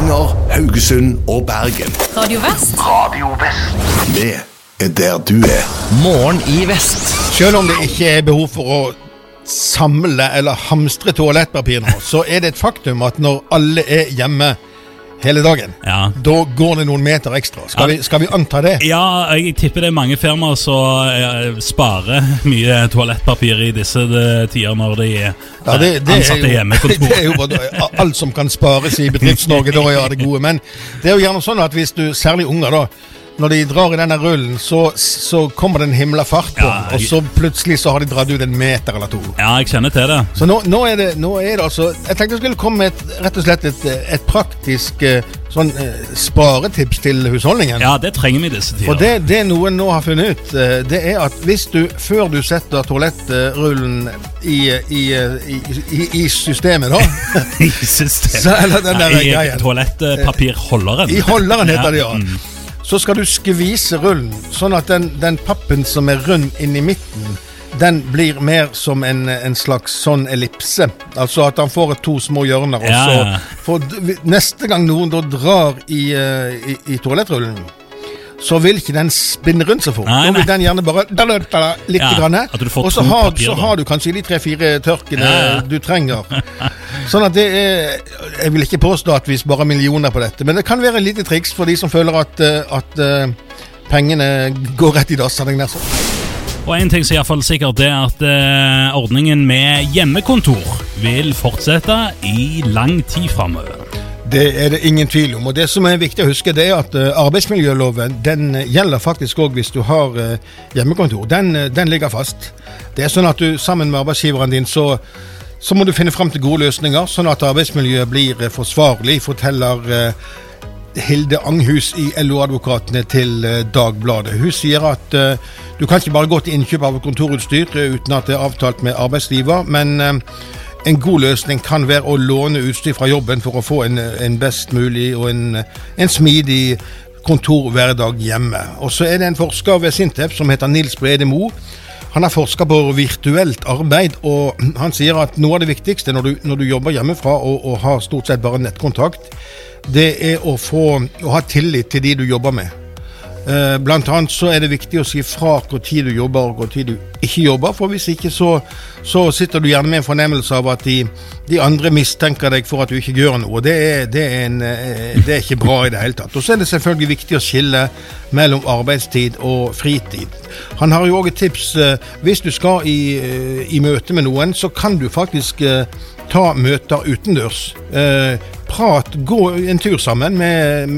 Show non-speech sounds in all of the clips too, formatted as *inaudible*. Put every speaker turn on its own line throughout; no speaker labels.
Stavanger, Haugesund og Bergen.
Radio Vest.
Radio Vest. Vi er der du er.
Morgen i vest.
Selv om det ikke er behov for å samle eller hamstre toalettpapir nå, så er det et faktum at når alle er hjemme hele dagen,
Ja.
da går det noen meter ekstra. Skal,
Ja.
vi, skal vi anta det?
Ja, jeg tipper det er mange firmaer som eh, sparer mye toalettpapir i disse eh, tider når de eh,
Ja, det, det,
ansatte
er jo,
hjemmekontor. *laughs*
det er jo bare alt som kan spares i Bedrifts-Norge, da er det gode. Men det er jo gjerne sånn at hvis du, særlig unger, da, når de drar i denne rullen, så, så kommer det en himla fart på,
Ja,
den, og så plutselig så har de dratt ut en meter eller to.
Ja, jeg kjenner til det.
Så nå, nå, er det, nå er det altså Jeg tenkte jeg skulle komme med et, rett og slett et, et praktisk eh, sånn eh, sparetips til husholdningen.
Ja, det trenger vi i disse tider.
For det, det noen nå har funnet ut, eh, det er at hvis du før du setter toalettrullen i, i, i, i, systemet, da *laughs*
I systemet.
Så- eller den der
Nei, I toalettpapirholderen.
I holderen heter det, ja.
Mm.
Så skal du skvise rullen, sånn at den, den pappen som er rund inn i midten, den blir mer som en, en slags sånn ellipse. Altså at han får to små hjørner. Og
Ja,
så for neste gang noen da drar i, eh, i, i toalettrullen, så vil ikke den spinne rundt så fort.
Nei,
da vil den gjerne bare da, da, da, litt.
Ja,
grann, og så har,
papir,
så har du kanskje de tre-fire tørkene
Ja, ja.
du trenger. Sånn at det er Jeg vil ikke påstå at vi sparer millioner på dette, men det kan være et lite triks for de som føler at, eh, at eh, pengene går rett i dass.
Og en ting som er i hvert fall sikkert, det er at eh, ordningen med hjemmekontor vil fortsette i lang tid framover.
Det er det ingen tvil om. Og det som er viktig å huske, det er at eh, arbeidsmiljøloven den eh, gjelder faktisk òg hvis du har eh, hjemmekontor. Den, den ligger fast. Det er sånn at du sammen med arbeidsgiveren din så så må du finne fram til gode løsninger, sånn at arbeidsmiljøet blir forsvarlig, forteller Hilde Anghus i LO-advokatene til Dagbladet. Hun sier at du kan ikke bare gå til innkjøp av kontorutstyr uten at det er avtalt med arbeidsgiver, men en god løsning kan være å låne utstyr fra jobben for å få en, en best mulig og en, en smidig kontorhverdag hjemme. Og så er det en forsker ved Sintef som heter Nils Brede Moe. Han har forska på virtuelt arbeid, og han sier at noe av det viktigste når du, når du jobber hjemmefra og, og har stort sett bare nettkontakt, det er å, få, å ha tillit til de du jobber med. Eh, Blant annet så er det viktig å si fra hvor tid du jobber og hvor tid du ikke jobber, for hvis ikke så, så sitter du gjerne med en fornemmelse av at de, de andre mistenker deg for at du ikke gjør noe. Det det, er eh, det er ikke bra i det hele tatt. Og så er det selvfølgelig viktig å skille mellom arbeidstid og fritid. Han har jo òg et tips. eh, Hvis du skal i, i møte med noen, så kan du faktisk ta møter utendørs. Eh, prat, gå en tur sammen med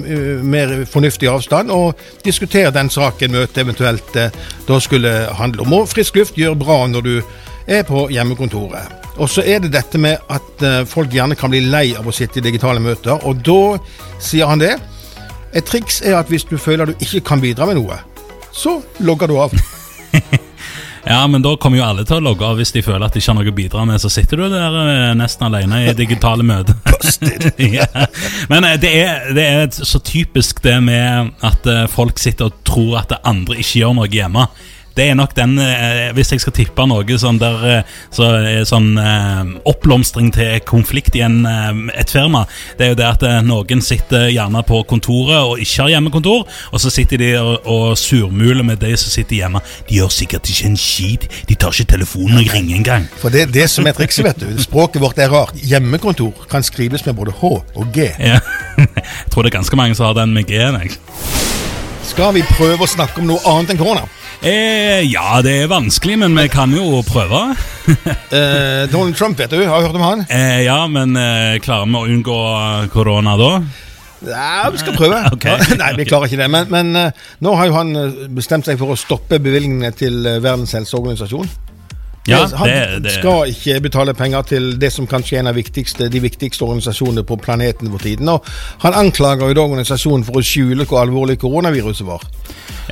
mer fornuftig avstand, og diskutere den saken møtet eventuelt eh, da skulle handle om. Og frisk luft gjør bra når du er på hjemmekontoret. Og så er det dette med at eh, folk gjerne kan bli lei av å sitte i digitale møter, og da sier han det. Et triks er at hvis du føler du ikke kan bidra med noe, så logger du av. *laughs*
Ja, men da kommer jo alle til å logge av hvis de føler at de ikke har noe å bidra med. Så sitter du der eh, nesten alene i digitale møter. *laughs* *laughs* ja. Men eh, det er, det er så typisk det med at eh, folk sitter og tror at andre ikke gjør noe hjemme. Det er nok den, eh, hvis jeg skal tippe noe sånn der eh, så, sånn eh, oppblomstring til konflikt i en, eh, et firma, det er jo det at eh, noen sitter gjerne på kontoret og ikke har hjemmekontor, og så sitter de og, og surmuler med de som sitter hjemme. De gjør sikkert ikke en skit, de tar ikke telefonen og ringer engang.
For det er det som er trikset, vet du. Språket vårt er rart. Hjemmekontor kan skrives med både H og G.
Ja. *laughs* Jeg tror det er ganske mange som har den med G-en.
Skal vi prøve å snakke om noe annet enn korona?
Eh, ja, det er vanskelig, men vi kan jo prøve. *laughs*
Eh, Donald Trump, vet du. Har du hørt om han?
Eh, ja, men eh, klarer vi å unngå korona da?
Ja, vi skal prøve. *laughs*
Okay.
Nei, vi klarer ikke det. Men, men eh, nå har jo han eh, bestemt seg for å stoppe bevilgningene til Verdens helseorganisasjon.
Ja,
han
det, det
skal ikke betale penger til det som kanskje er en av viktigste, de viktigste organisasjonene på planeten for tiden. Og han anklager jo da organisasjonen for å skjule hvor alvorlig koronaviruset var.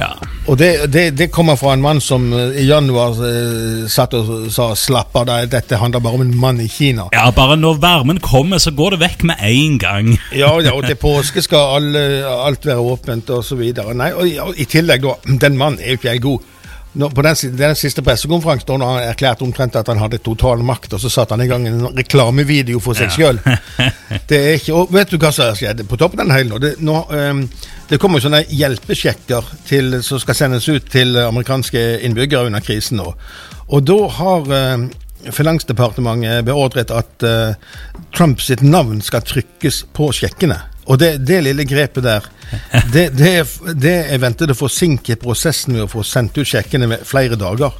ja.
Og det, det, det kommer fra en mann som eh, i januar eh, satt og sa 'slapp av, dette handler bare om en mann i Kina'.
ja, bare når varmen kommer, så går det vekk med en gang.
Ja, ja, og til påske skal alle, alt være åpent og så videre. Nei, og, og I tillegg, da. Den mannen er jo ikke jeg god. Nå, på den, den siste pressekonferansen da han erklærte omtrent at han hadde total makt, og så satte han i gang en reklamevideo for seg sjøl. *laughs* Det er ikke Og vet du hva som har skjedd på toppen av den hele nå? Det, nå um, det kommer jo sånne hjelpesjekker til, som skal sendes ut til amerikanske innbyggere under krisen nå. Og da har um, Finansdepartementet beordret at uh, Trump sitt navn skal trykkes på sjekkene. Og det, det lille grepet der, *laughs* det, det, det å forsinke prosessen med å få sendt ut sjekkene med flere dager.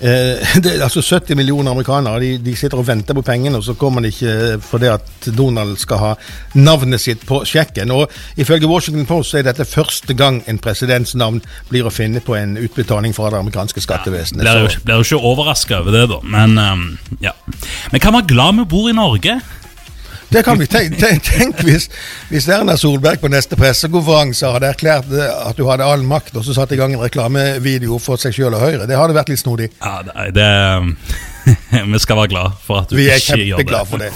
Eh, *laughs* det, altså 70 millioner amerikanere de, de sitter og venter på pengene, og så kommer de ikke fordi at Donald skal ha navnet sitt på sjekken. Og Ifølge Washington Post så er dette første gang en presidents navn blir å finne på en utbetaling fra det amerikanske skattevesenet.
Jo, blir jo ikke overraska over det, da. Men um, ja. Men kan være glad vi bor i Norge.
Det kan vi *laughs* tenke tenk, tenk hvis, hvis Erna Solberg på neste pressekonferanse hadde erklært eh, at du hadde all makt, og så satte i gang en reklamevideo for seg sjøl og Høyre. Det hadde vært litt snodig.
Ja, det, det *laughs* Vi skal være glad for at du ikke gjør det.
Vi er kjempeglade for det.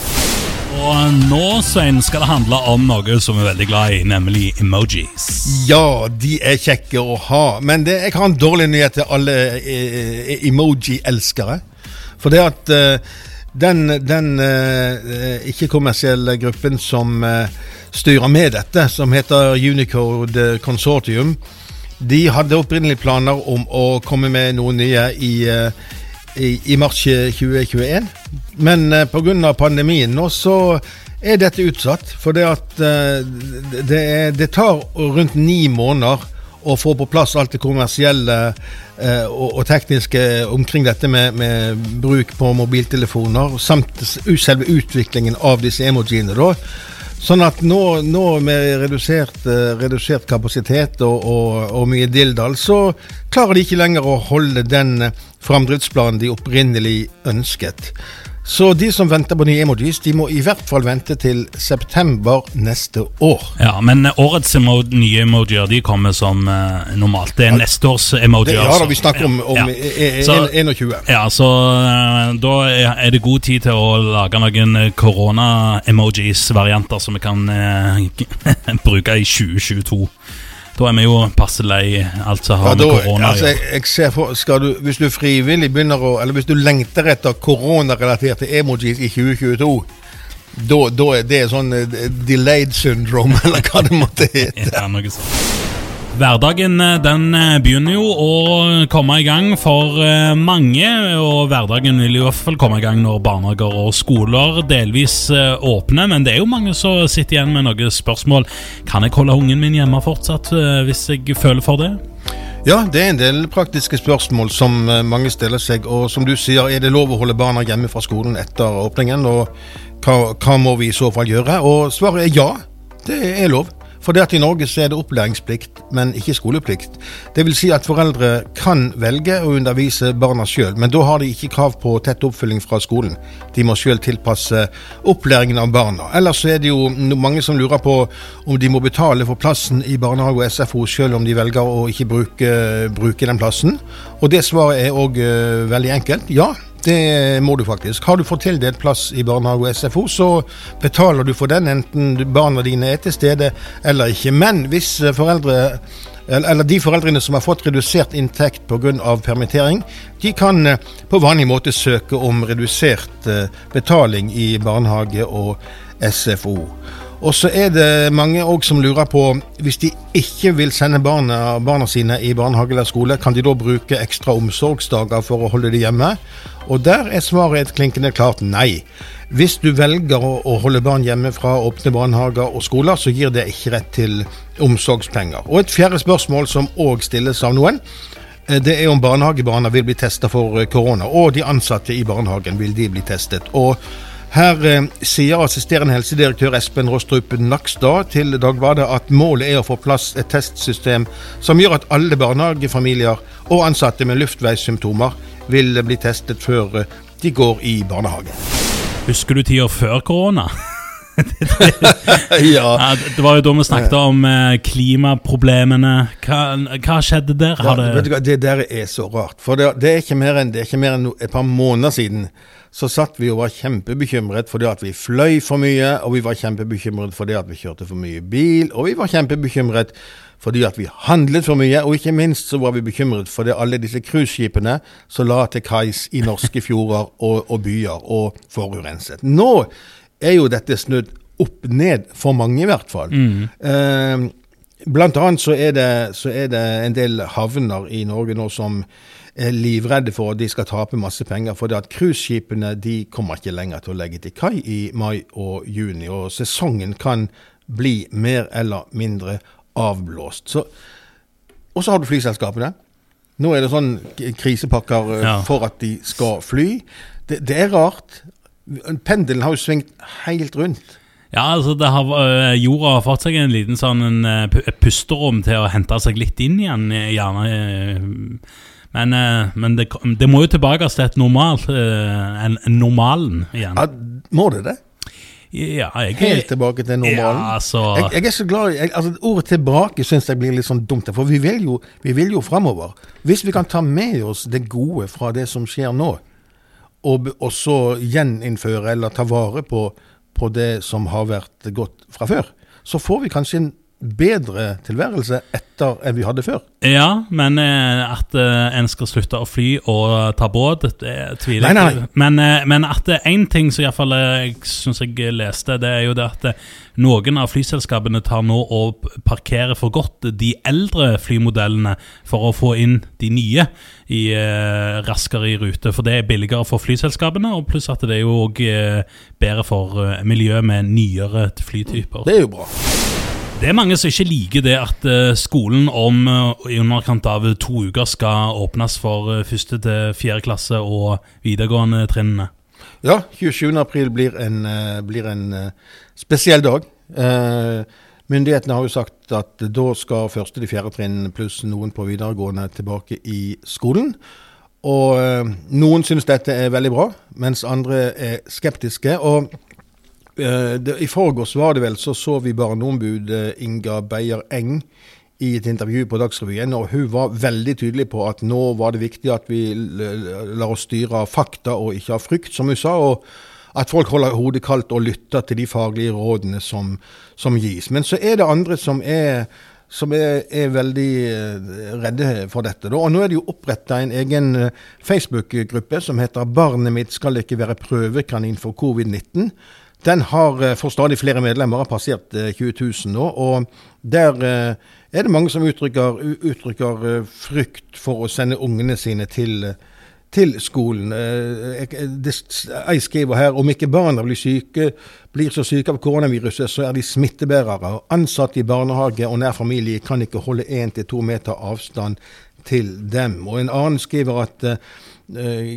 Og nå, Svein, skal det handle om noe som vi er veldig glad i, nemlig emojis.
Ja, de er kjekke å ha. Men det, jeg har en dårlig nyhet til alle eh, emoji-elskere. For det at eh, den, den eh, ikke-kommersielle gruppen som eh, styrer med dette, som heter Unicode Consortium, de hadde opprinnelig planer om å komme med noe nye i, eh, i, i mars 2021. Men eh, pga. pandemien nå så er dette utsatt. For det at eh, det, det tar rundt ni måneder å få på plass alt det kommersielle eh, og, og tekniske omkring dette med, med bruk på mobiltelefoner, samt selve utviklingen av disse emojiene. da. Sånn at nå, nå med redusert, eh, redusert kapasitet og, og, og mye dildal, så klarer de ikke lenger å holde den framdriftsplanen de opprinnelig ønsket. Så de som venter på nye emojis, de må i hvert fall vente til september neste år.
Ja, Men årets emo nye emojier de kommer som uh, normalt. Det er neste års emojier.
Det, ja da,
altså.
vi snakker om, om
Ja.
e- e-
Så-
21.
Ja, så uh, da er- er det god tid til å lage noen eh, korona-emojis-varianter som vi kan uh, *laughs* bruke i 2022. Da er vi jo passe lei alt som
Ja,
har
da,
med korona
altså, jeg, jeg ser for, du, Hvis du frivillig begynner å Eller hvis du lengter etter koronarelaterte emojis i 2022, da, da er det sånn eh, delayed syndrome, *laughs* eller hva det måtte hete.
Ja, noe sånt. Hverdagen eh, den eh, begynner jo å komme i gang for eh, mange, og hverdagen vil i hvert fall komme i gang når barnehager og skoler delvis åpner, men det er jo mange som sitter igjen med noen spørsmål. Kan jeg holde ungen min hjemme fortsatt hvis jeg føler for det?
Ja, det er en del praktiske spørsmål som mange stiller seg. Og som du sier, er det lov å holde barna hjemme fra skolen etter åpningen? Og hva, hva må vi i så fall gjøre? Og svaret er ja, det er lov. For det at i Norge så er det opplæringsplikt, men ikke skoleplikt. Det vil si at foreldre kan velge å undervise barna sjøl, men da har de ikke krav på tett oppfølging fra skolen. De må sjøl tilpasse opplæringen av barna. Ellers så er det jo mange som lurer på om de må betale for plassen i barnehage og SFO sjøl om de velger å ikke bruke, bruke den plassen. Og det svaret er òg veldig enkelt. Ja, det må du faktisk. Har du fått tildelt plass i barnehage og SFO, så betaler du for den enten barna dine er til stede eller ikke. Men hvis eh, foreldre eller de foreldrene som har fått redusert inntekt pga. permittering, de kan eh, på vanlig måte søke om redusert eh, betaling i barnehage og SFO. Og så er det mange også som lurer på, hvis de ikke vil sende barna, barna sine i barnehage eller skole, kan de da bruke ekstra omsorgsdager for å holde de hjemme? Og der er svaret et klinkende klart nei. Hvis du velger å holde barn hjemme fra åpne barnehager og skoler, så gir det ikke rett til omsorgspenger. Og et fjerde spørsmål som òg stilles av noen, eh, det er om barnehagebarna vil bli testa for eh, korona. Og de ansatte i barnehagen, vil de bli testet? Og her eh, sier assisterende helsedirektør Espen Rostrup Nakstad til Dagbladet at målet er å få plass et testsystem som gjør at alle barnehagefamilier og ansatte med luftveissymptomer vil bli testet før eh, de går i barnehage.
Husker du tida før korona? *laughs*
ja.
Det var jo da vi snakket om eh, klimaproblemene. Hva, hva skjedde der?
Ja,
det,
det der er så rart. For det, det er enn, det er ikke mer enn et par måneder siden så satt vi og var kjempebekymret fordi at vi fløy for mye, og vi var kjempebekymret fordi at vi kjørte for mye bil, og vi var kjempebekymret fordi at vi handlet for mye, og ikke minst så var vi bekymret fordi alle disse cruiseskipene som la til kais i norske fjorder og, og byer og forurenset. Nå er jo dette snudd opp ned, for mange i hvert fall. Eh, Blant annet så er, det, så er det en del havner i Norge nå som er livredde for at de skal tape masse penger. For det at cruiseskipene de kommer ikke lenger til å legge til kai i mai og juni. Og sesongen kan bli mer eller mindre avblåst. Så, og så har du flyselskapene. Nå er det sånn krisepakker eh,
Ja.
for at de skal fly. Det, det er rart. Pendelen har jo svingt helt rundt.
ja, altså det har, eh, Jorda har fått seg en liten sånn en, eh, et pusterom til å hente seg litt inn igjen, eh, gjerne. Men, men det, det må jo tilbake til et normalt eh, en, en normalen igjen.
Ja, må det det?
Ja, jeg
Helt tilbake til normalen?
Ja, altså
Jeg, jeg er så glad jeg, altså Ordet 'tilbake' syns jeg blir litt sånn dumt. For vi vil jo, vi vil jo framover. Hvis vi kan ta med oss det gode fra det som skjer nå, og, også så gjeninnføre eller ta vare på, på det som har vært godt fra før, så får vi kanskje en bedre tilværelse etter enn vi hadde før.
Ja, men eh, at eh, en skal slutte å fly og ta båt, det tviler jeg på. Men, eh, men at én ting som iallfall jeg syns jeg leste, det er jo det at noen av flyselskapene tar nå og parkerer for godt de eldre flymodellene for å få inn de nye i, raskere i rute. For det er billigere for flyselskapene, og pluss at det er jo òg bedre for miljøet med nyere flytyper.
Det er jo bra.
Det er mange som ikke liker det at eh, skolen om eh, i underkant av to uker skal åpnes for eh, første til fjerde klasse og videregående trinnene.
Ja, 27. april blir en, blir en spesiell dag. Myndighetene har jo sagt at da skal første til fjerde trinn pluss noen på videregående tilbake i skolen. Og noen syns dette er veldig bra, mens andre er skeptiske. Og i forgårs var det vel, så så vi barneombud eh, Inga Beyer Eng i et intervju på Dagsrevyen, og hun var veldig tydelig på at nå var det viktig at vi lar oss styre av fakta og ikke av frykt, som hun sa. og at folk holder hodet kaldt og lytter til de faglige rådene som, som gis. Men så er det andre som er, som er, er veldig eh, redde for dette. Og nå er det jo oppretta en egen eh, Facebook-gruppe som heter 'Barnet mitt skal ikke være prøvekanin for covid-19'. Den har for stadig flere medlemmer, har passert eh, 20 000 nå. Og der eh, er det mange som uttrykker, uttrykker eh, frykt for å sende ungene sine til, eh, til skolen. Eh, jeg- skriver her om ikke barna blir syke, blir så syke av koronaviruset, så er de smittebærere. Ansatte i barnehage og nær familie kan ikke holde én til to meter avstand til dem. Og en annen skriver at eh,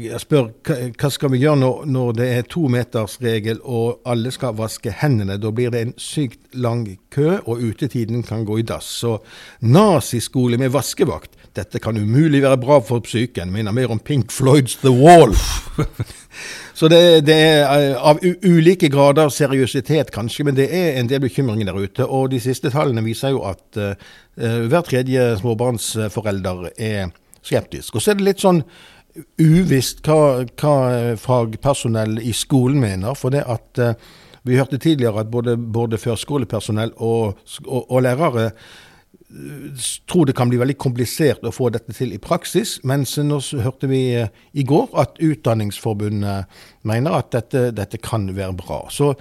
jeg spør hva skal vi gjøre når, når det er tometersregel og alle skal vaske hendene. Da blir det en sykt lang kø, og utetiden kan gå i dass. Så naziskole med vaskevakt, dette kan umulig være bra for psyken. Minner mer om Pink Floyds The Wall. *laughs* Så det, det er eh, av ulike grader seriøsitet, kanskje, men det er en del bekymringer der ute. Og de siste tallene viser jo at eh, hver tredje småbarnsforelder er skeptisk. Og så er det litt sånn uvisst hva, hva fagpersonell i skolen mener. For det at uh, vi hørte tidligere at både, både førskolepersonell og, og, og lærere tror det kan bli veldig komplisert å få dette til i praksis, mens nå hørte vi eh, i går at Utdanningsforbundet mener at dette, dette kan være bra. Så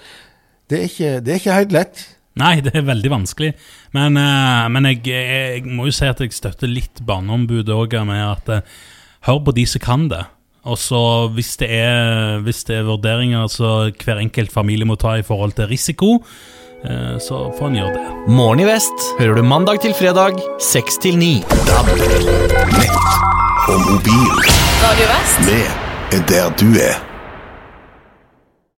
det er ikke, det er ikke helt lett.
Nei, det er veldig vanskelig. Men, eh, men jeg, jeg, må jo si at jeg støtter litt Barneombudet òg med at eh, hør på de som kan det. Og så hvis hvis det er vurderinger som hver enkelt familie må ta i forhold til risiko, så får han gjøre det.
Morgen i vest hører du mandag til fredag 6 til 9.
DAB, nett og mobil.
Radio Vest.
Med er der du er.